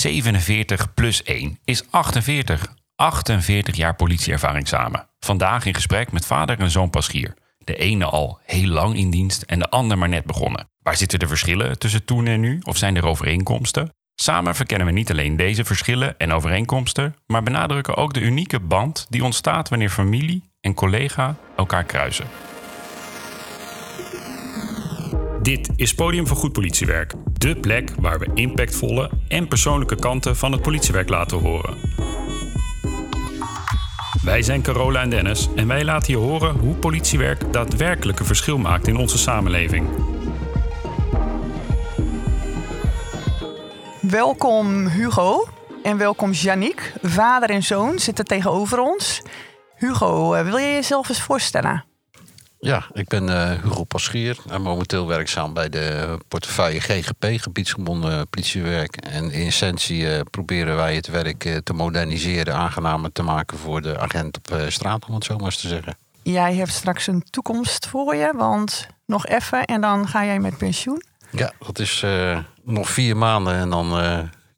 47 plus 1 is 48. 48 jaar politieervaring samen. Vandaag in gesprek met vader en zoon Paschier. De ene al heel lang in dienst en de ander maar net begonnen. Waar zitten de verschillen tussen toen en nu? Of zijn er overeenkomsten? Samen verkennen we niet alleen deze verschillen en overeenkomsten, maar benadrukken ook de unieke band die ontstaat wanneer familie en collega elkaar kruisen. Dit is Podium voor Goed Politiewerk. De plek waar we impactvolle en persoonlijke kanten van het politiewerk laten horen. Wij zijn Carola en Dennis en wij laten je horen hoe politiewerk daadwerkelijk een verschil maakt in onze samenleving. Welkom Hugo en welkom Janiek. Vader en zoon zitten tegenover ons. Hugo, eh, wil je jezelf eens voorstellen? Ja, ik ben uh, Hugo Paschier en momenteel werkzaam bij de portefeuille GGP, gebiedsgebonden politiewerk. En in essentie uh, proberen wij het werk uh, te moderniseren, aangenamer te maken voor de agent op straat, om het zo maar eens te zeggen. Jij hebt straks een toekomst voor je, want nog even en dan ga jij met pensioen. Ja, dat is nog vier maanden en dan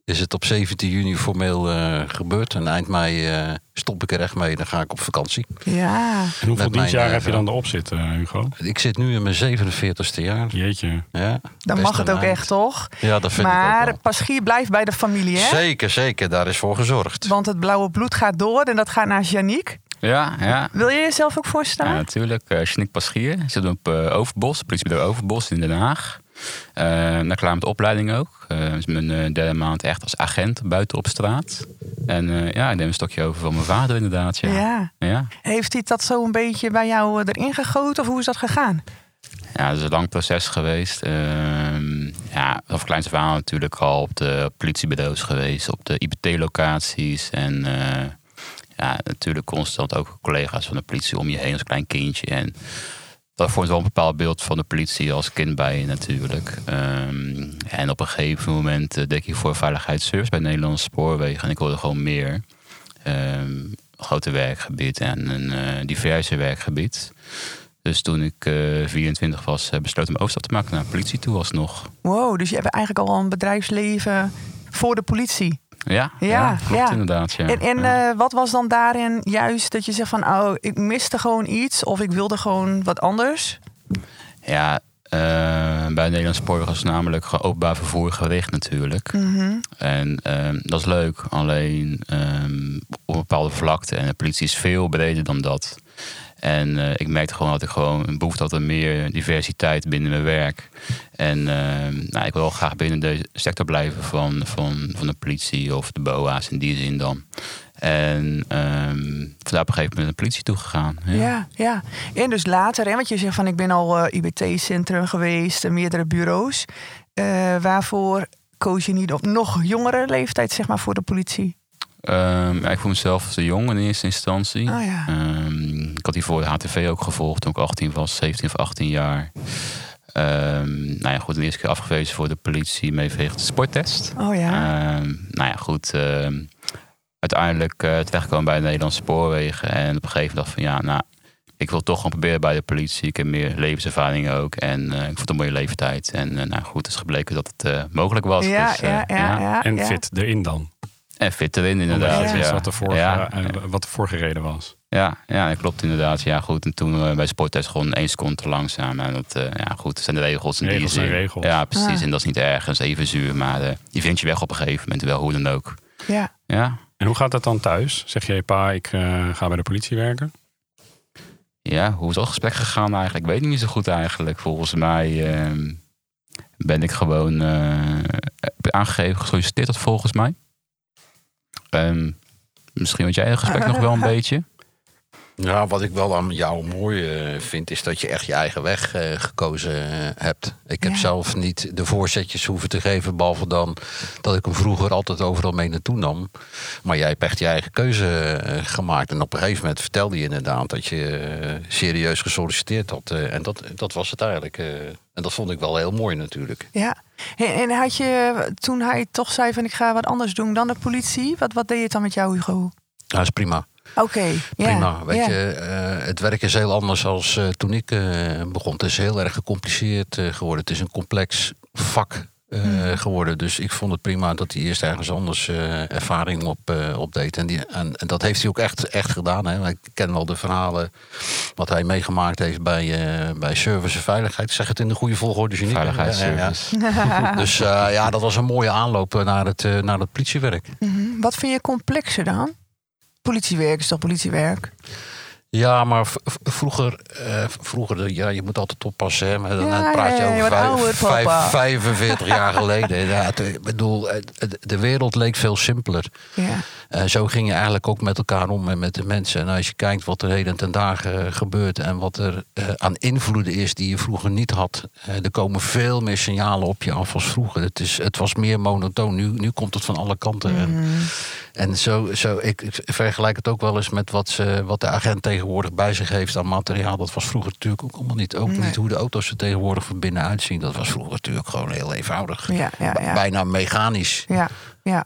is het op 17 juni formeel uh, gebeurd. En eind mei uh, stop ik er echt mee. Dan ga ik op vakantie. Ja. En hoeveel dienstjaar heb je dan erop zitten, Hugo? Ik zit nu in mijn 47ste jaar. Jeetje. Ja, dan mag het ook eind. echt, toch? Ja, dat vind maar ik ook wel. Paschier blijft bij de familie, hè? Zeker, zeker. Daar is voor gezorgd. Want het blauwe bloed gaat door en dat gaat naar Janiek. Ja, ja. Wil je jezelf ook voorstellen? Ja, natuurlijk. Uh, Paschier. Ik zit op Overbos, politiebureau Overbos in Den Haag. Uh, daar klaar met de opleiding ook. Uh, is mijn uh, derde maand echt als agent buiten op straat. En ja, ik neem een stokje over van mijn vader inderdaad. Ja. Ja. ja. Heeft hij dat zo een beetje bij jou erin gegoten of hoe is dat gegaan? Ja, het is een lang proces geweest. Ehm, ja, vanaf kleins verhaal natuurlijk al op de politiebureaus geweest, op de IPT-locaties. En natuurlijk constant ook collega's van de politie om je heen als klein kindje. En dat vormt wel een bepaald beeld van de politie als kind bij je natuurlijk. Um, en op een gegeven moment uh, deed ik voor veiligheidsservice bij Nederlandse Spoorwegen. En ik wilde gewoon meer. Um, grote werkgebied en een uh, diverse werkgebied. Dus toen ik uh, 24 was, besloot ik mijn overstap te maken naar politie toe alsnog. Wow, dus je hebt eigenlijk al een bedrijfsleven voor de politie. Ja, ja, ja klopt ja. inderdaad. Ja. En, en ja. uh, wat was dan daarin juist dat je zegt van, oh, ik miste gewoon iets of ik wilde gewoon wat anders? Ja, uh, bij Nederlands Spoor was namelijk openbaar vervoer gericht natuurlijk. Mm -hmm. En um, dat is leuk, alleen um, op een bepaalde vlakte. En de politie is veel breder dan dat. En uh, ik merkte gewoon dat ik gewoon een behoefte had aan meer diversiteit binnen mijn werk. En uh, nou, ik wil graag binnen de sector blijven van, van, van de politie of de BOA's in die zin dan. En um, vandaar op een gegeven moment naar de politie toegegaan. Ja. ja, ja. En dus later, hè, want je zegt van ik ben al uh, IBT-centrum geweest, meerdere bureaus. Uh, waarvoor koos je niet op nog jongere leeftijd, zeg maar, voor de politie? Um, ja, ik voel mezelf te jong in eerste instantie. Oh, ja. um, had hiervoor de HTV ook gevolgd toen ik 18 was, 17 of 18 jaar. Um, nou ja, goed, de eerste keer afgewezen voor de politie mee de sporttest. Oh ja. nou ja, goed. uiteindelijk uh, terechtkomen bij de Nederlandse spoorwegen. En op een gegeven moment dacht van ja, nou, ik wil toch gewoon proberen bij de politie. Ik heb meer levenservaring ook. En uh, ik vond het een mooie leeftijd. En uh, nou goed, het is gebleken dat het uh, mogelijk was. Ja, dus, ja, ja, ja, ja, En fit erin dan. En fit erin inderdaad. Ja. Ja. Wat, voor, ja. wat er voorgereden was. Ja, ja, dat klopt inderdaad. Ja, goed. En toen uh, bij sporttest gewoon één seconde te langzaam. En dat, uh, ja, goed, dat zijn de regels. En regels die zijn regels. Ja, precies. Ah. En dat is niet ergens even zuur. Maar uh, je vindt je weg op een gegeven moment, wel hoe dan ook. Ja. Ja. En hoe gaat dat dan thuis? Zeg jij, pa, ik ga bij de politie werken? Ja, hoe is dat gesprek gegaan eigenlijk? Ik weet niet zo goed eigenlijk. Volgens mij ehm, ben ik gewoon aangegeven, gesolliciteerd dat volgens mij. Um, misschien wat jij het gesprek nog wel een beetje. Ja, wat ik wel aan jou mooi uh, vind, is dat je echt je eigen weg uh, gekozen uh, hebt. Ik heb Ja. zelf niet de voorzetjes hoeven te geven, behalve dan dat ik hem vroeger altijd overal mee naartoe nam. Maar jij hebt echt je eigen keuze gemaakt. En op een gegeven moment vertelde je inderdaad dat je serieus gesolliciteerd had. en dat, dat was het eigenlijk. en dat vond ik wel heel mooi natuurlijk. Ja. En, en had je, toen hij toch zei van ik ga wat anders doen dan de politie, wat, wat deed het dan met jou, Hugo? Dat is prima. Oké, ja. Prima. Weet je, eh, het werk is heel anders als eh, toen ik eh, begon. Het is heel erg gecompliceerd eh, geworden. Het is een complex vak eh, Hmm. geworden. Dus ik vond het prima dat hij eerst ergens anders eh, ervaring op, eh op deed. En, die, en, en dat heeft hij ook echt, echt gedaan. Hè. Ik ken wel de verhalen wat hij meegemaakt heeft bij, eh, bij service en veiligheid. Ik Zeg het in de goede volgorde, hè? Veiligheidsservice. Ja, ja. Dus eh, ja, dat was een mooie aanloop naar het, eh, naar het politiewerk. Mhm. Wat vind je complexer dan? Politiewerk is toch politiewerk? Ja, maar vroeger, eh, vroeger, ja, je moet altijd oppassen. Hè, maar dan Ja, praat je over vijf- ouder, vijf- papa. 45 jaar geleden. Ja, het- ik bedoel, eh, de wereld leek veel simpeler. Ja. Zo ging je eigenlijk ook met elkaar om en met de mensen. En als je kijkt wat er heden ten dagen eh, gebeurt en wat er eh, aan invloeden is die je vroeger niet had. eh, er komen veel meer signalen op je af als vroeger. Het, is, het was meer monotoon. Nu, nu komt het van alle kanten. En, Mhm. en zo, zo ik, ik vergelijk het ook wel eens met wat, ze, wat de agent tegenwoordig bij zich heeft aan materiaal. Dat was vroeger natuurlijk ook allemaal niet. Ook Nee. niet hoe de auto's er tegenwoordig van binnen uitzien. Dat was vroeger natuurlijk gewoon heel eenvoudig. Ja, ja, ja. Bijna mechanisch. Ja, ja.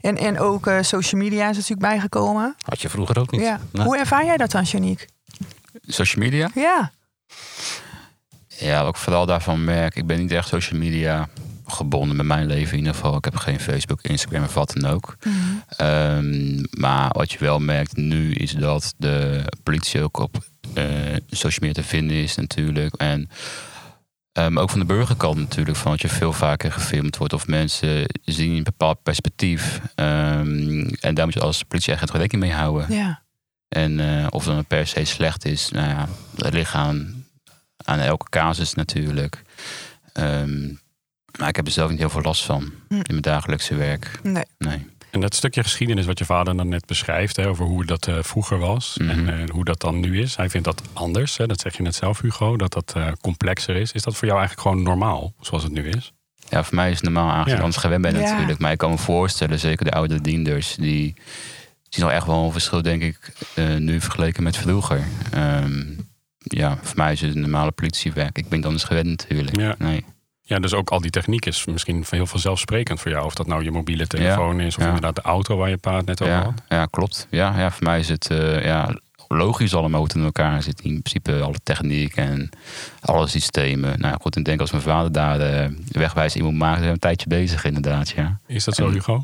En, en ook eh, social media is natuurlijk bijgekomen. Had je vroeger ook niet. Ja. Nee. Hoe ervaar jij dat dan, Janiek? Social media? Ja. Ja, wat ik vooral daarvan merk, ik ben niet echt social media gebonden met mijn leven in ieder geval. Ik heb geen Facebook, Instagram of wat dan ook. Ehm, maar wat je wel merkt nu is dat de politie ook op eh, social media te vinden is natuurlijk. En ehm, ook van de burgerkant natuurlijk, van dat je veel vaker gefilmd wordt of mensen zien een bepaald perspectief. Ehm, en daar moet je als politieagent gewoon rekening mee houden. Ja. En eh, of dan per se slecht is, nou ja, dat ligt aan, aan elke casus natuurlijk. Maar ik heb er zelf niet heel veel last van Hm. in mijn dagelijkse werk. Nee. Nee. En dat stukje geschiedenis wat je vader dan net beschrijft, hè, over hoe dat eh, vroeger was Mhm. en eh, hoe dat dan nu is. Hij vindt dat anders, hè, dat zeg je net zelf Hugo, dat dat eh, complexer is. Is dat voor jou eigenlijk gewoon normaal, zoals het nu is? Ja, voor mij is het normaal aangezien Ja. ik anders gewend ben Ja. natuurlijk. Maar ik kan me voorstellen, zeker de oude dienders, die zien nog echt wel een verschil, denk ik, eh, nu vergeleken met vroeger. Ehm, ja, voor mij is het een normale politiewerk. Ik ben het anders gewend natuurlijk. Ja. Nee. Ja, dus ook al die techniek is misschien heel vanzelfsprekend voor jou. Of dat nou je mobiele telefoon is of ja. inderdaad de auto waar je pa het net over Ja, had. ja, klopt. Ja, ja, voor mij is het eh, ja, logisch allemaal hoe het in elkaar zit. In principe alle techniek en alle systemen. Nou goed, ik denk als mijn vader daar eh, wegwijs in moet maken, zijn we een tijdje bezig inderdaad. Ja. Is dat zo, Hugo?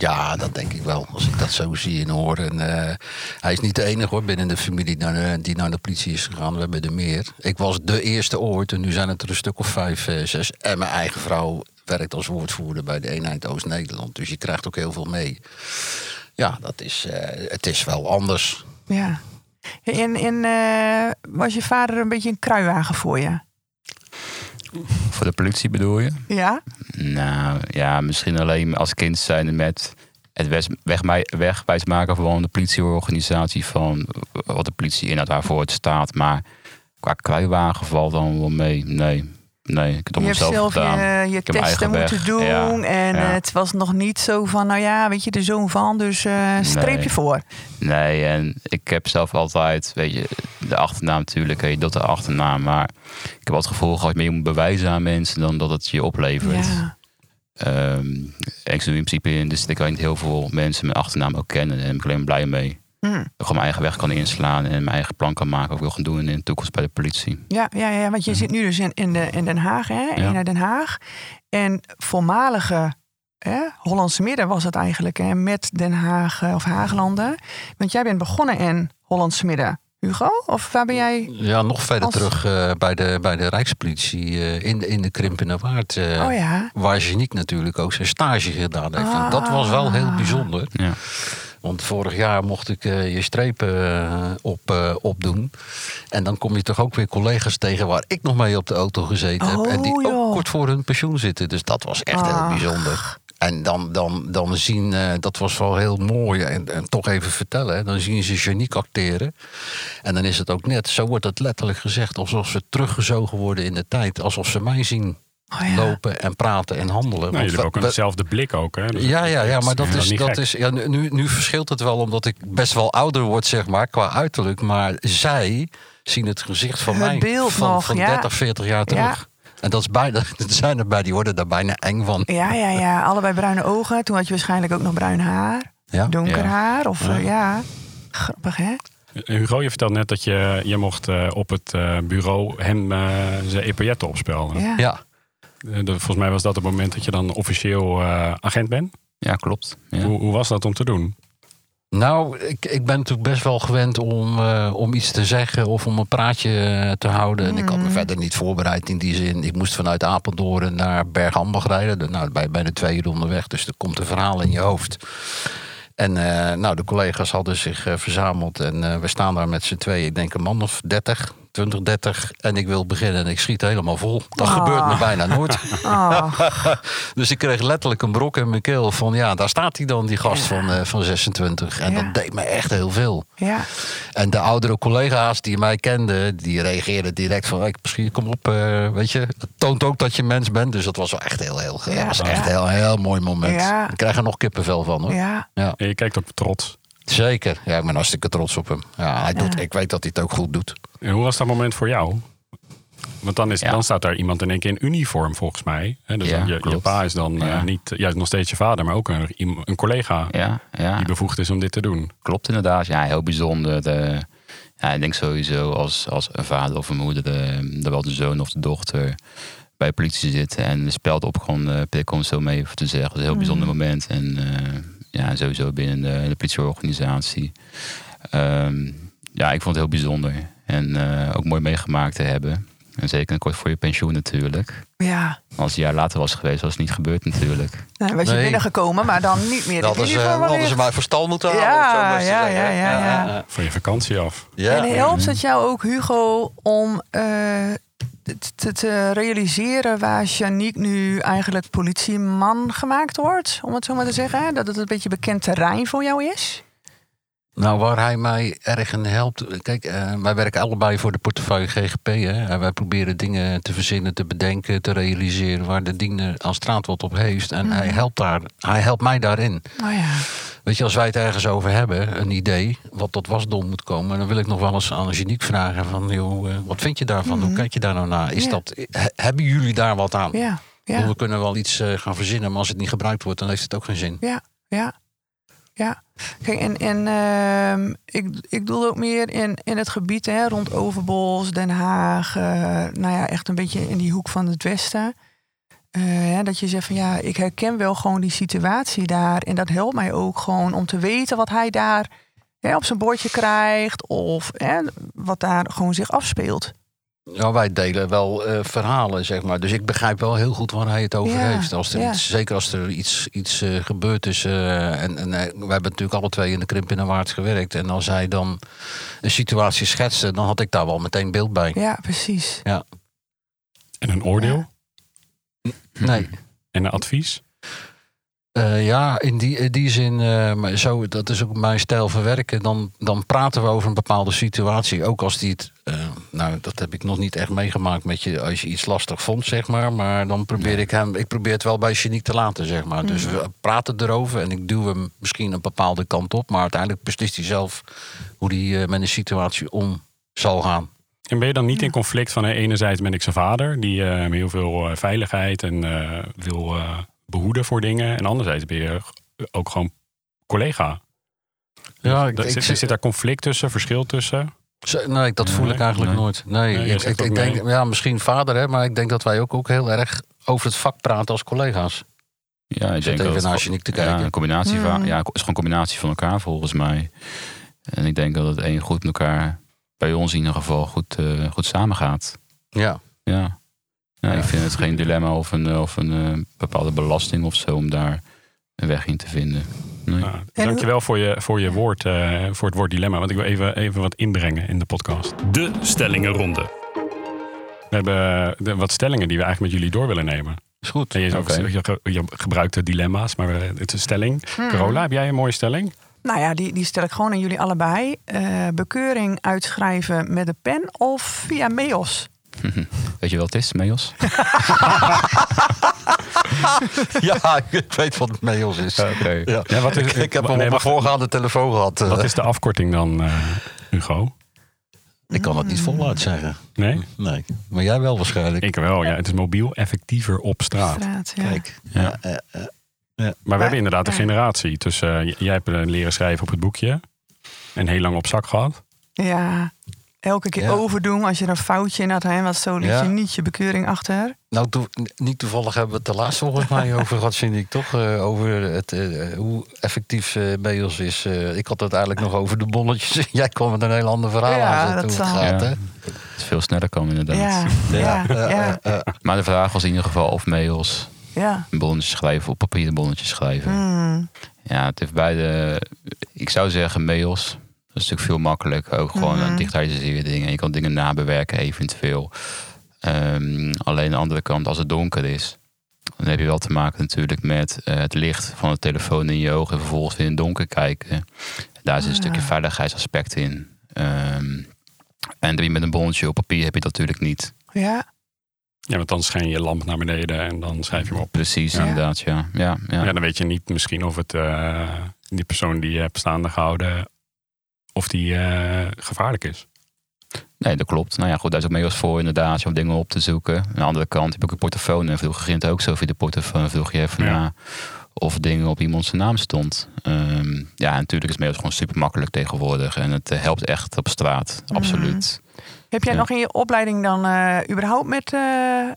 Ja, dat denk ik wel. Als ik dat zo zie en hoor. En, eh, hij is niet de enige hoor, binnen de familie die naar de politie is gegaan. We hebben er meer. Ik was de eerste ooit en nu zijn het er een stuk of vijf, eh, zes. En mijn eigen vrouw werkt als woordvoerder bij de eenheid Oost-Nederland. Dus je krijgt ook heel veel mee. Ja, dat is, eh, het is wel anders. Ja. Eh, was je vader een beetje een kruiwagen voor je? Voor de politie bedoel je? Ja? Nou ja, misschien alleen als kind zijn met het wegwijs maken van de politieorganisatie van wat de politie inhoudt waarvoor het staat. Maar qua kruiwagen valt dan wel mee. Nee, nee, ik heb het Je zelf gedaan. je, je mijn testen moeten weg. doen. Ja, En ja. eh, het was nog niet zo van, nou ja, weet je, de zoon van, dus eh streepje Nee. voor. Nee, en ik heb zelf altijd, weet je, de achternaam natuurlijk, je dat de achternaam. Maar ik heb altijd het gevoel gehad, meer je moet bewijzen aan mensen dan dat het je oplevert. Ja. Ehm, en ik in principe in de stad kan niet heel veel mensen mijn achternaam ook kennen. Daar ben ik alleen blij mee. Dat ik gewoon mijn eigen weg kan inslaan en mijn eigen plan kan maken wat ik wil gaan doen in de toekomst bij de politie. Ja, ja, ja, want je zit nu dus in, in, de, in Den Haag, hè? Mhm. Ja. In Den Haag. En voormalige hè, Hollandse Midden was het eigenlijk, hè? Met Den Haag eh, of Haaglanden. Want jij bent begonnen in Hollandse Midden, Hugo? Of waar ben jij? Ja, nog verder Als- terug eh, bij, de, bij de Rijkspolitie eh, in, de- in de Krimpener Waard. eh, oh ja. Waar Geniek natuurlijk ook zijn stage gedaan heeft. En dat was wel Ah. heel bijzonder. Ja. Want vorig jaar mocht ik eh, je strepen op, eh, opdoen. En dan kom je toch ook weer collega's tegen waar ik nog mee op de auto gezeten heb. En die Oh, joh. ook kort voor hun pensioen zitten. Dus dat was echt heel Ach. bijzonder. En dan, dan, dan zien, eh, dat was wel heel mooi. En, en toch even vertellen, hè, dan zien ze Janiek acteren. En dan is het ook net, zo wordt het letterlijk gezegd, alsof ze teruggezogen worden in de tijd. Alsof ze mij zien Oh ja. lopen en praten en handelen. Nou, jullie hebben ook we- eenzelfde blik ook, hè? Dus ja, ja, ja, maar dat is, dat gek. is ja, nu, nu verschilt het wel omdat ik best wel ouder word, zeg maar, qua uiterlijk. Maar zij zien het gezicht van Het mij beeld van, nog, van ja. 30, 40 jaar terug. En dat is bijna, er zijn erbij, die worden daar bijna eng van. Ja, ja, ja. Allebei bruine ogen. Toen had je waarschijnlijk ook nog bruin haar. Ja? Donker Ja. haar. Of Ja. ja. ja. Grappig, hè? Hugo, je vertelt net dat je, je mocht eh, op het eh, bureau hem zijn epauletten opspelden. Ja. Ja. De- volgens mij was dat het moment dat je dan officieel eh, agent bent. Ja, klopt. Ja. Hoe, hoe was dat om te doen? Nou, ik, ik ben natuurlijk best wel gewend om, eh, om iets te zeggen of om een praatje eh, te houden. En ik had me verder niet voorbereid in die zin. Ik moest vanuit Apeldoorn naar Bergambach rijden. De- Nou, bij, bijna twee uur onderweg, dus er komt een verhaal in je hoofd. En eh, nou, de collega's hadden zich verzameld en we staan daar met z'n tweeën. Ik denk een man of 30, 20, 30. En ik wil beginnen en ik schiet helemaal vol. Dat Ah. gebeurt me bijna nooit. Oh, Dus ik kreeg letterlijk een brok in mijn keel van ja, daar staat hij dan, die gast Ja. van, eh, van 26. En Ja. dat deed me echt heel veel. ja. En de oudere collega's die mij kenden, die reageerden direct van hey, misschien kom op, eh, weet je. Het toont ook dat je mens bent. Dus dat was wel echt heel, heel, Ja. dat was echt heel, heel mooi moment. Ja. Ik krijg er nog kippenvel van hoor. ja. Ja. En je kijkt ook trots. Zeker. Ja, ik ben hartstikke trots op hem. Ja, hij doet, ik weet dat hij het ook goed doet. En hoe was dat moment voor jou? Want dan, is, Ja. dan staat daar iemand in één keer in uniform, volgens mij. Hè, dus Ja, je, je pa is dan eh, niet juist nog steeds je vader, maar ook een, een collega Ja, ja. die bevoegd is om dit te doen. Klopt inderdaad. Ja, heel bijzonder. De, ja, ik denk sowieso als, als een vader of een moeder, de, de wel de zoon of de dochter bij de politie zitten en de speld op gewoon uh, om het zo mee te zeggen. Dat is een heel bijzonder moment. En eh, ja, sowieso binnen de, de politieorganisatie. Ehm, ja, ik vond het heel bijzonder. En eh, ook mooi meegemaakt te hebben. En zeker kort voor je pensioen natuurlijk. ja. Als het een jaar later was geweest, was het niet gebeurd natuurlijk. Nou, was je Nee. binnengekomen, maar dan niet meer. Dat is, eh, hadden ze mij voor stal moeten halen. Ja, zo maar ja, ja, ja, ja. Van je vakantie af. ja. En helpt het jou ook, Hugo, om eh, te, realiseren waar Janiek nu eigenlijk politieman gemaakt wordt? Om het zo maar te zeggen. Dat het een beetje bekend terrein voor jou is? Nou, waar hij mij erg in helpt. Kijk, eh, wij werken allebei voor de portefeuille GGP. Hè? En wij proberen dingen te verzinnen, te bedenken, te realiseren waar de diener aan straat wat op heeft. En hij, helpt daar, hij helpt mij daarin. Oh ja. Weet je, als wij het ergens over hebben, een idee, wat tot wasdom moet komen, dan wil ik nog wel eens aan Geniek vragen van, joh, eh, wat vind je daarvan? Hoe kijk je daar nou naar? Is dat, he- hebben jullie daar wat aan? Ja. We kunnen wel iets eh, gaan verzinnen, maar als het niet gebruikt wordt, dan heeft het ook geen zin. Ja. Ja. Ja. Kijk, en, en ehm, ik, ik doe ook meer in, in het gebied hè, rond Overbos, Den Haag. eh, nou ja, echt een beetje in die hoek van het westen. Hè, dat je zegt van ja, ik herken wel gewoon die situatie daar. En dat helpt mij ook gewoon om te weten wat hij daar hè, op zijn bordje krijgt. Of hè, wat daar gewoon zich afspeelt. Ja, wij delen wel eh, verhalen, zeg maar. Dus ik begrijp wel heel goed waar hij het over Ja, heeft. Als er ja. iets, zeker als er iets, iets eh, gebeurd is. eh, en en we hebben natuurlijk alle twee in de Krimp in de Waard gewerkt. En als hij dan een situatie schetste, dan had ik daar wel meteen beeld bij. Ja, precies. Ja. En een oordeel Nee. en een advies. Eh, ja, in die, in die zin, eh, maar zo, dat is ook mijn stijl van werken. Dan, dan praten we over een bepaalde situatie. Ook als die het, eh, nou, dat heb ik nog niet echt meegemaakt met je, als je iets lastig vond, zeg maar. Maar dan probeer ik hem, ik probeer het wel bij Geniek te laten, zeg maar. Dus we praten erover en ik duw hem misschien een bepaalde kant op. Maar uiteindelijk beslist hij zelf hoe hij met een situatie om zal gaan. En ben je dan niet in conflict van... enerzijds ben ik zijn vader, die eh, met heel veel eh, veiligheid en eh, wil eh, behoeden voor dingen. En anderzijds ben je ook gewoon collega. Ja, ik, Daar ik, zit, zit daar conflict tussen, verschil tussen? Nee, dat voel Nee, ik eigenlijk nee. nooit. Nee, ik, ik, denk, ja, misschien vader, hè, maar ik denk dat wij ook, ook heel erg over het vak praten als collega's. Ja, ik Ik zit denk even dat naar het- Geniek te Ja, kijken. een combinatie Mm. van, ja, het is gewoon een combinatie van elkaar volgens mij. En ik denk dat het een goed met elkaar, bij ons in ieder geval, goed, eh, goed samengaat. Ja. Ja. Ja, Ja. Ik vind het geen dilemma of een, of een eh, bepaalde belasting of zo om daar een weg in te vinden. Nee. Nou, dankjewel voor je, voor je woord, eh, voor het woord dilemma. Want ik wil even, even wat inbrengen in de podcast. De stellingenronde. We hebben de, wat stellingen die we eigenlijk met jullie door willen nemen. Is goed. En je, Oké. je, ge- je gebruikt de dilemma's, maar eh, het is een stelling. Carola, heb jij een mooie stelling? Nou ja, die, die stel ik gewoon aan jullie allebei. Eh, bekeuring uitschrijven met de pen of via mails? Weet je wat het is, Meos? Ja, ik weet wat het mails is. Oké. Ja. Ja, wat is, Ik, ik heb hem nee, op mijn voorgaande telefoon gehad. eh. Wat is de afkorting dan, eh, Hugo? Ik kan het niet voluit zeggen. Nee? Nee. Maar jij wel waarschijnlijk. Ik wel, ja. Het is mobiel effectiever op straat. Straat, ja. Kijk. Ja. Ja, eh, Maar we hebben inderdaad een generatie. eh, j- jij hebt leren schrijven op het boekje. En heel lang op zak gehad. Ja, elke keer Ja. overdoen als je er een foutje in had. Hè, want zo liet Ja. je niet je bekeuring achter. Nou, niet toevallig hebben we het de laatste volgens mij over gehad, vind ik toch? eh, over het, eh, hoe effectief eh Beos is. Eh, ik had het eigenlijk nog over de bonnetjes. Jij kwam met een heel ander verhaal Ja, aan dat hoe het gaat, Ja. hè? Het is veel sneller komen inderdaad. Ja, ja, Eh, ja, eh, eh, Maar de vraag was in ieder geval of mails ja. bonnetjes schrijven of papieren bonnetjes schrijven. Hmm. Ja, het heeft beide. Ik zou zeggen mails. Dat is natuurlijk veel makkelijker. Ook gewoon Mhm. een digitaliseerde dingen. Je kan dingen nabewerken eventueel. Ehm, alleen aan de andere kant, als het donker is, dan heb je wel te maken natuurlijk met eh, het licht van de telefoon in je ogen en vervolgens weer in het donker kijken. Daar zit een Ah. stukje veiligheidsaspect in. Ehm, en doe je met een bonnetje op papier heb je dat natuurlijk niet. ja. Ja, want dan schijn je je lamp naar beneden en dan schrijf je hem op. Precies, Ja. inderdaad, ja. ja, ja. Ja. dan weet je niet misschien of het eh, die persoon die je hebt staande gehouden, of die eh, gevaarlijk is. Nee, dat klopt. Nou ja, goed, daar is ook mails voor inderdaad, om dingen op te zoeken. Aan de andere kant heb ik ook een portofoon. En vroeger ging het ook zo via de portofoon. Vroeg je even Ja. na of dingen op iemand zijn naam stond. Ehm, ja, natuurlijk is mails gewoon super makkelijk tegenwoordig. En het eh, helpt echt op straat, Mhm. absoluut. Heb jij Ja. nog in je opleiding dan eh, überhaupt met, eh,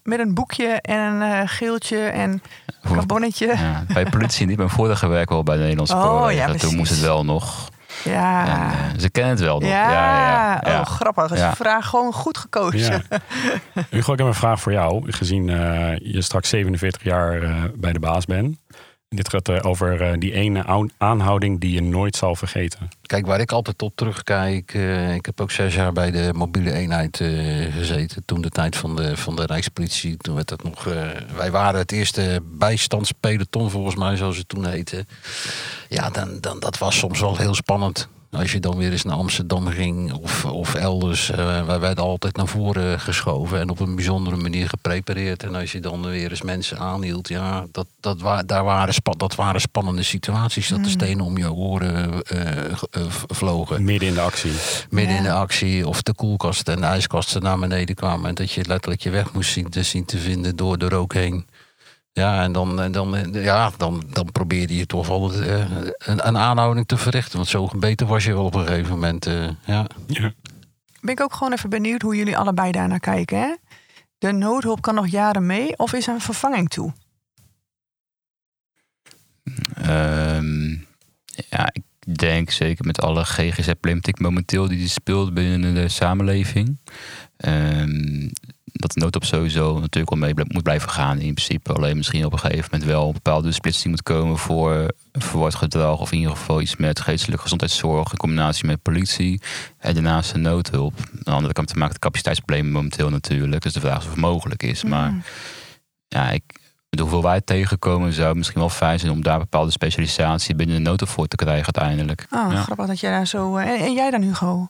met een boekje en een eh, geeltje en carbonnetje? Ja, bij politie niet. Mijn vorige werk wel bij de Nederlandse Oh, ja, Toen moest het wel nog. Ja. En, eh, ze kennen het wel nog. ja. ja, ja. oh grappig. Is Ja. de vraag gewoon goed gekozen. Ja. Hugo, ik heb een vraag voor jou. Gezien eh, je straks 47 jaar eh, bij de baas bent. Dit gaat eh, over eh, die ene aan- aanhouding die je nooit zal vergeten. Kijk, waar ik altijd op terugkijk. eh, ik heb ook zes jaar bij de mobiele eenheid gezeten. Toen de tijd van de, van de Rijkspolitie. Toen werd dat nog. wij waren het eerste bijstandspeloton, volgens mij, zoals het toen heette. Ja, dan, dan, dat was soms wel heel spannend. Als je dan weer eens naar Amsterdam ging of, of elders. eh, wij werden altijd naar voren geschoven en op een bijzondere manier geprepareerd. En als je dan weer eens mensen aanhield, ja, dat, dat, wa daar waren, spa dat waren spannende situaties. Dat de stenen om je oren eh, eh, vlogen. Midden in de actie. Midden Ja. in de actie of de koelkast en de ijskasten naar beneden kwamen. En dat je letterlijk je weg moest zien te, zien te vinden door de rook heen. Ja, en dan, en dan, eh, ja, dan, dan probeerde je toch wel eh, een, een aanhouding te verrichten. Want zo beter was je wel op een gegeven moment. eh, ja. Ja. Ben ik ook gewoon even benieuwd hoe jullie allebei daarnaar kijken. Hè? De noodhulp kan nog jaren mee of is er een vervanging toe? Ehm, ja, ik denk zeker met alle GGZ-problematiek momenteel die speelt binnen de samenleving. ehm, dat de noodhulp sowieso natuurlijk wel mee moet blijven gaan in principe. Alleen misschien op een gegeven moment wel een bepaalde splitsing moet komen voor verward gedrag. Of in ieder geval iets met geestelijke gezondheidszorg in combinatie met politie. En daarnaast de noodhulp. Aan de andere kant te maken met capaciteitsproblemen momenteel natuurlijk. Dus de vraag is of het mogelijk is. Maar ja, ik, met hoeveel wij tegenkomen zou het misschien wel fijn zijn om daar bepaalde specialisatie binnen de noten voor te krijgen uiteindelijk. Oh, ja. grappig dat jij daar zo... eh, en, en jij dan, Hugo?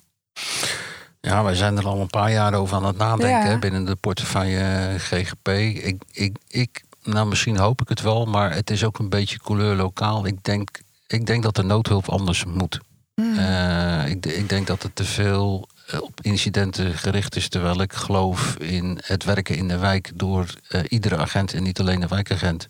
Ja, wij zijn er al een paar jaar over aan het nadenken Ja. binnen de portefeuille eh, GGP. Ik, ik, ik, nou, misschien hoop ik het wel, maar het is ook een beetje couleur lokaal. Ik denk, ik denk dat de noodhulp anders moet. Mm. Eh, ik, ik denk dat het te veel eh, op incidenten gericht is. Terwijl ik geloof in het werken in de wijk door iedere agent en niet alleen de wijkagent.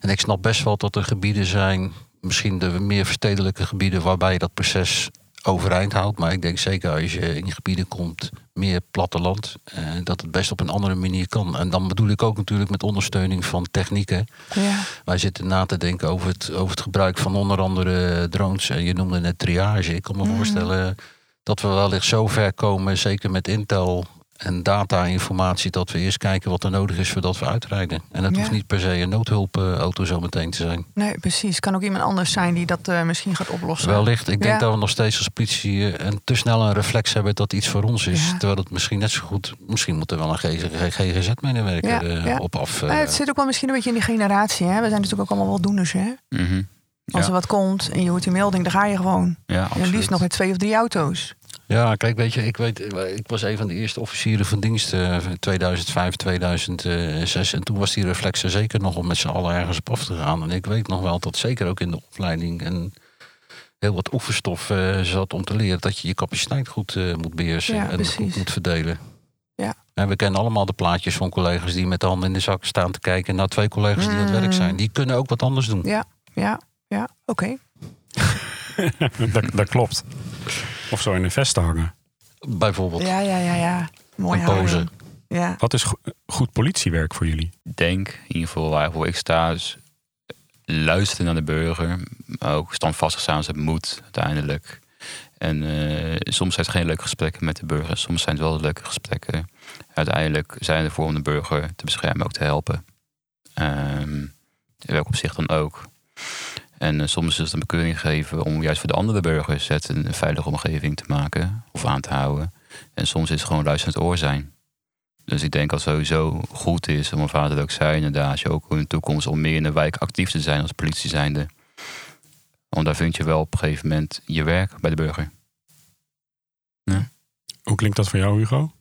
En ik snap best wel dat er gebieden zijn, misschien de meer verstedelijke gebieden, waarbij je dat proces overeind houdt. Maar ik denk zeker als je in gebieden komt, meer platteland, eh, dat het best op een andere manier kan. En dan bedoel ik ook natuurlijk met ondersteuning van technieken. ja. Wij zitten na te denken over het, over het gebruik van onder andere drones. En je noemde net triage. Ik kan me voorstellen dat we wellicht zo ver komen, zeker met Intel en data-informatie, dat we eerst kijken wat er nodig is voordat we uitrijden. En het Ja. hoeft niet per se een noodhulpauto zo meteen te zijn. Nee, precies. Kan ook iemand anders zijn die dat eh, misschien gaat oplossen. Wellicht, ik denk Ja. dat we nog steeds als politie eh, een te snel een reflex hebben dat iets voor ons is. Ja. Terwijl het misschien net zo goed, misschien moet er wel een GGZ-medewerker Ja, eh, ja. op af. Nou, eh. het zit ook wel misschien een beetje in die generatie. Hè? We zijn natuurlijk ook allemaal wel doeners. Hè? Mhm. Als Ja. er wat komt en je hoort die melding, dan ga je gewoon. Ja, En liefst nog met twee of drie auto's. Ja, kijk, weet je, ik, weet, ik was een van de eerste officieren van dienst eh, 2005, 2006. En toen was die reflex er zeker nog om met z'n allen ergens op af te gaan. En ik weet nog wel dat zeker ook in de opleiding en heel wat oefenstof eh, zat om te leren dat je je capaciteit goed eh, moet beheersen Ja, en precies. goed moet verdelen. Ja. En we kennen allemaal de plaatjes van collega's die met de handen in de zak staan te kijken naar twee collega's die aan het werk Mm. zijn. Die kunnen ook wat anders doen. Ja, ja, ja. Oké. dat, dat klopt. Of zo in een vest te hangen. Bijvoorbeeld Ja, ja, ja, ja. Mooi een pose. houden. Ja. Wat is go- goed politiewerk voor jullie? Denk, in ieder geval waarvoor ik sta, is luisteren naar de burger. Maar ook standvastig zijn als het moet, uiteindelijk. En eh, soms zijn het geen leuke gesprekken met de burger. Soms zijn het wel leuke gesprekken. Uiteindelijk zijn we ervoor om de burger te beschermen, ook te helpen. Ehm in welk opzicht dan ook. En eh, soms is het een bekeuring geven om juist voor de andere burgers een veilige omgeving te maken of aan te houden. En soms is het gewoon luisterend oor zijn. Dus ik denk dat het sowieso goed is, wat mijn vader ook zei inderdaad, je ook in de toekomst om meer in de wijk actief te zijn als politie zijnde. Want daar vind je wel op een gegeven moment je werk bij de burger. Hoe klinkt dat voor jou, Hugo?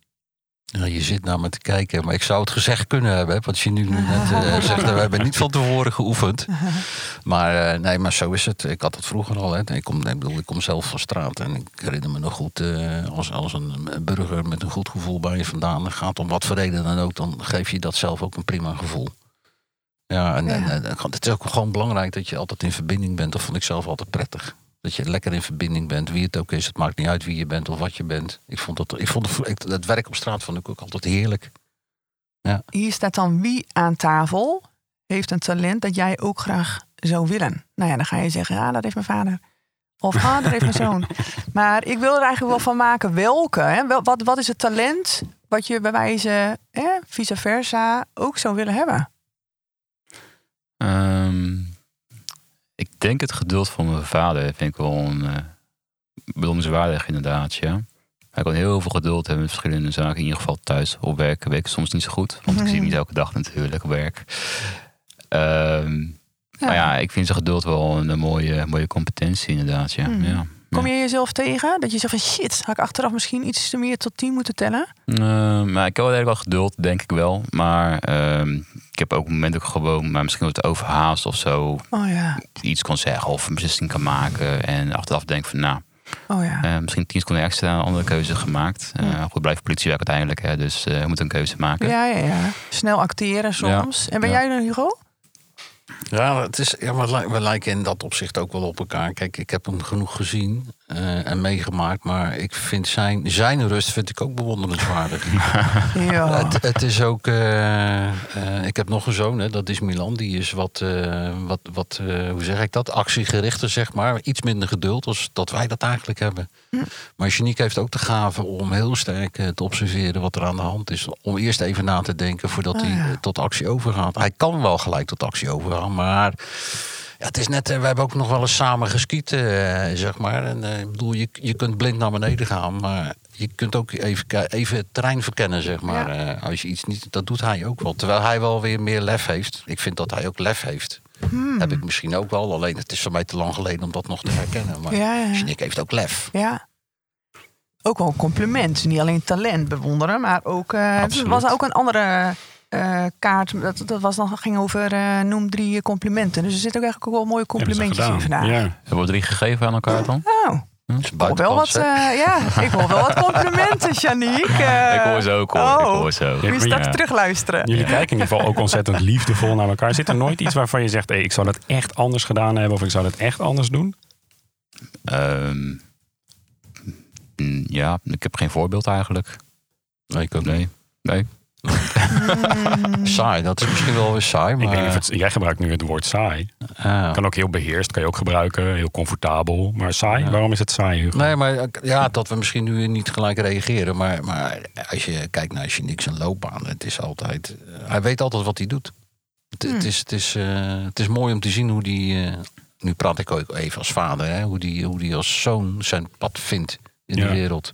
Ja, je zit naar me te kijken, maar ik zou het gezegd kunnen hebben. Wat je nu net eh, zegt, we hebben niet van tevoren geoefend. Maar eh, nee, maar zo is het. Ik had het vroeger al. Hè. Ik, kom, ik, bedoel, ik kom zelf van straat en ik herinner me nog goed... eh, als, als een burger met een goed gevoel bij je vandaan gaat... om wat voor reden dan ook, dan geef je dat zelf ook een prima gevoel. Ja, en, en, Ja. en het is ook gewoon belangrijk dat je altijd in verbinding bent. Dat vond ik zelf altijd prettig. Dat je lekker in verbinding bent, wie het ook is. Het maakt niet uit wie je bent of wat je bent. Ik vond het, ik vond het, het werk op straat vond ik ook altijd heerlijk. Hier staat dan wie aan tafel heeft een talent dat jij ook graag zou willen. Nou ja, dan ga je zeggen, ja, dat heeft mijn vader. Of ah, dat heeft mijn zoon. Maar ik wil er eigenlijk wel van maken welke. Hè? Wel, wat, wat is het talent wat je bij wijze hè, vice versa ook zou willen hebben? Ehm, denk het geduld van mijn vader vind ik wel een uh, beloningswaardig inderdaad, ja. Hij kan heel veel geduld hebben met verschillende zaken. In ieder geval thuis op werk weet ik soms niet zo goed. Want ik zie hem niet elke dag natuurlijk op werk. Ehm, Maar ja, ik vind zijn geduld wel een, mooie, mooie competentie inderdaad, ja. Hmm. ja. Kom je jezelf tegen? Dat je zegt van shit, had ik achteraf misschien iets te meer tot tien moeten tellen? Uh, maar ik heb wel wel geduld, denk ik wel. Maar uh, ik heb ook op moment ook gewoon, maar misschien wat overhaast of zo. Oh ja. Iets kan zeggen of een beslissing kan maken. En achteraf denk van nou, oh ja. uh, misschien tien seconden extra een andere keuze gemaakt. Uh, goed, blijft politiewerk uiteindelijk, hè, dus je moet een keuze maken. Ja, ja, ja. Snel acteren soms. En ben jij dan, Hugo? Ja, het is, ja, we lijken in dat opzicht ook wel op elkaar. Kijk, ik heb hem genoeg gezien uh, en meegemaakt. Maar ik vind zijn, zijn rust vind ik ook bewonderenswaardig. ja. het, het, is ook... Uh, uh, ik heb nog een zoon, hè, dat is Milan. Die is wat, wat, wat hoe zeg ik dat? Actiegerichter, zeg maar. Iets minder geduld als dat wij dat eigenlijk hebben. Hm. Maar Janiek heeft ook de gave om heel sterk te observeren wat er aan de hand is. Om eerst even na te denken voordat Oh, hij tot actie overgaat. Hij kan wel gelijk tot actie overgaan, maar... Ja, het is net, we hebben ook nog wel eens samen geskiet, uh, zeg maar. En uh, ik bedoel, je, je kunt blind naar beneden gaan, maar je kunt ook even, even het terrein verkennen, zeg maar. Ja. Als je iets niet, dat doet hij ook wel. Terwijl hij wel weer meer lef heeft. Ik vind dat hij ook lef heeft. Hmm. Heb ik misschien ook wel. Alleen het is voor mij te lang geleden om dat nog te herkennen. Maar ja, ja. Heeft ook lef. Ja. Ook wel een compliment. Niet alleen talent bewonderen, maar ook. Was ook een andere uh, kaart. Dat, dat was dan, ging over uh, noem drie complimenten. Dus er zitten ook eigenlijk ook wel mooie complimentjes in vandaag. Ja. Hebben we drie gegeven aan elkaar dan? Oh. Ik wil wel wat, uh, ja, ik wil wel wat complimenten, Janiek. Uh, ik hoor zo, ik hoor, oh, ik hoor zo. Moet je straks ja. terugluisteren. Jullie kijken in ieder geval ook ontzettend liefdevol naar elkaar. Zit er nooit iets waarvan je zegt, hey, ik zou dat echt anders gedaan hebben of ik zou dat echt anders doen? Um, ja, ik heb geen voorbeeld eigenlijk. Nee, ik ook nee. Nee. Mm. saai, dat is misschien wel weer saai. Maar... Ik weet niet of het, jij gebruikt nu het woord saai. Ah. Kan ook heel beheerst, kan je ook gebruiken, heel comfortabel. Maar saai, ja. waarom is het saai? Hugo? Nee, maar ja, dat we misschien nu niet gelijk reageren. Maar, maar als je kijkt naar je niks een loopbaan, het is altijd. Uh, hij weet altijd wat hij doet. Het, hmm. het, is, het, is, uh, het is mooi om te zien hoe die. Uh, nu praat ik ook even als vader, hè, hoe die, hoe die als zoon zijn pad vindt in ja. de wereld.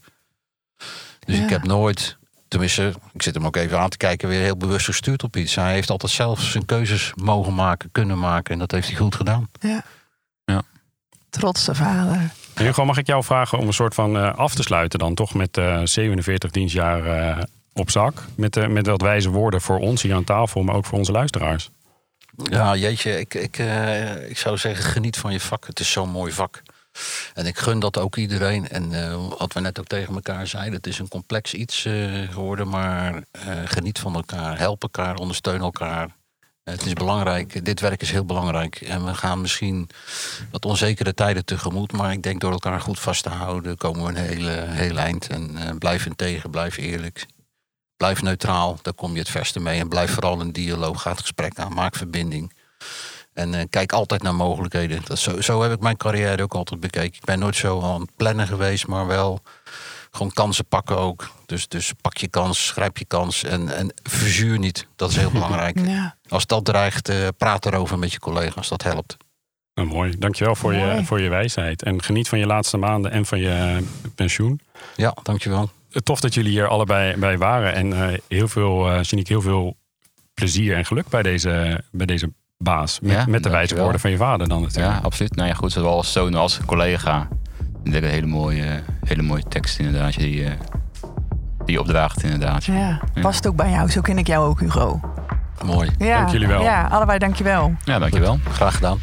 Dus ja. ik heb nooit tenminste, ik zit hem ook even aan te kijken, weer heel bewust gestuurd op iets. Hij heeft altijd zelf zijn keuzes mogen maken, kunnen maken. En dat heeft hij goed gedaan. Ja. ja. Trotse vader. Hugo, mag ik jou vragen om een soort van uh, af te sluiten dan toch met uh, 47 dienstjaar uh, op zak? Met, uh, met wat wijze woorden voor ons hier aan tafel, maar ook voor onze luisteraars. Ja, jeetje, ik, ik, uh, ik zou zeggen, geniet van je vak. Het is zo'n mooi vak. En ik gun dat ook iedereen. En uh, wat we net ook tegen elkaar zeiden, het is een complex iets uh, geworden, maar uh, geniet van elkaar, help elkaar, ondersteun elkaar. het is belangrijk, dit werk is heel belangrijk. En we gaan misschien wat onzekere tijden tegemoet, maar ik denk door elkaar goed vast te houden, komen we een hele, heel eind. En blijf integer, blijf eerlijk. Blijf neutraal, daar kom je het verste mee. En blijf vooral in dialoog, ga het gesprek aan, maak verbinding. En eh, kijk altijd naar mogelijkheden. Dat, zo, zo heb ik mijn carrière ook altijd bekeken. Ik ben nooit zo aan het plannen geweest, maar wel gewoon kansen pakken ook. Dus, dus pak je kans, grijp je kans en, en verzuur niet. Dat is heel belangrijk. Ja. Als dat dreigt, eh, praat erover met je collega's. Dat helpt. Nou, mooi. Dankjewel voor je, voor je wijsheid. En geniet van je laatste maanden en van je eh, pensioen. Ja, dankjewel. Tof dat jullie hier allebei bij waren. En eh, heel veel, eh Janiek, heel veel plezier en geluk bij deze, bij deze baas. Met, Ja, met de wijze woorden van je vader dan natuurlijk. Ja, absoluut. Nou ja, goed, zowel als zoon als collega. Ik denk een hele mooie, hele mooie tekst inderdaad, die, eh, die je opdraagt inderdaad. Ja, past ook bij jou. Zo ken ik jou ook, Hugo. Mooi. Ja, Dank jullie wel. Ja, allebei dankjewel. Ja, dankjewel. Graag gedaan.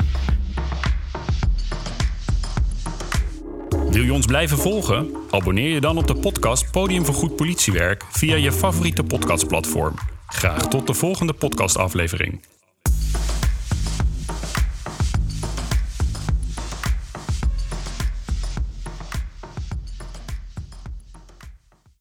Wil je ons blijven volgen? Abonneer je dan op de podcast Podium voor Goed Politiewerk via je favoriete podcastplatform. Graag tot de volgende podcastaflevering.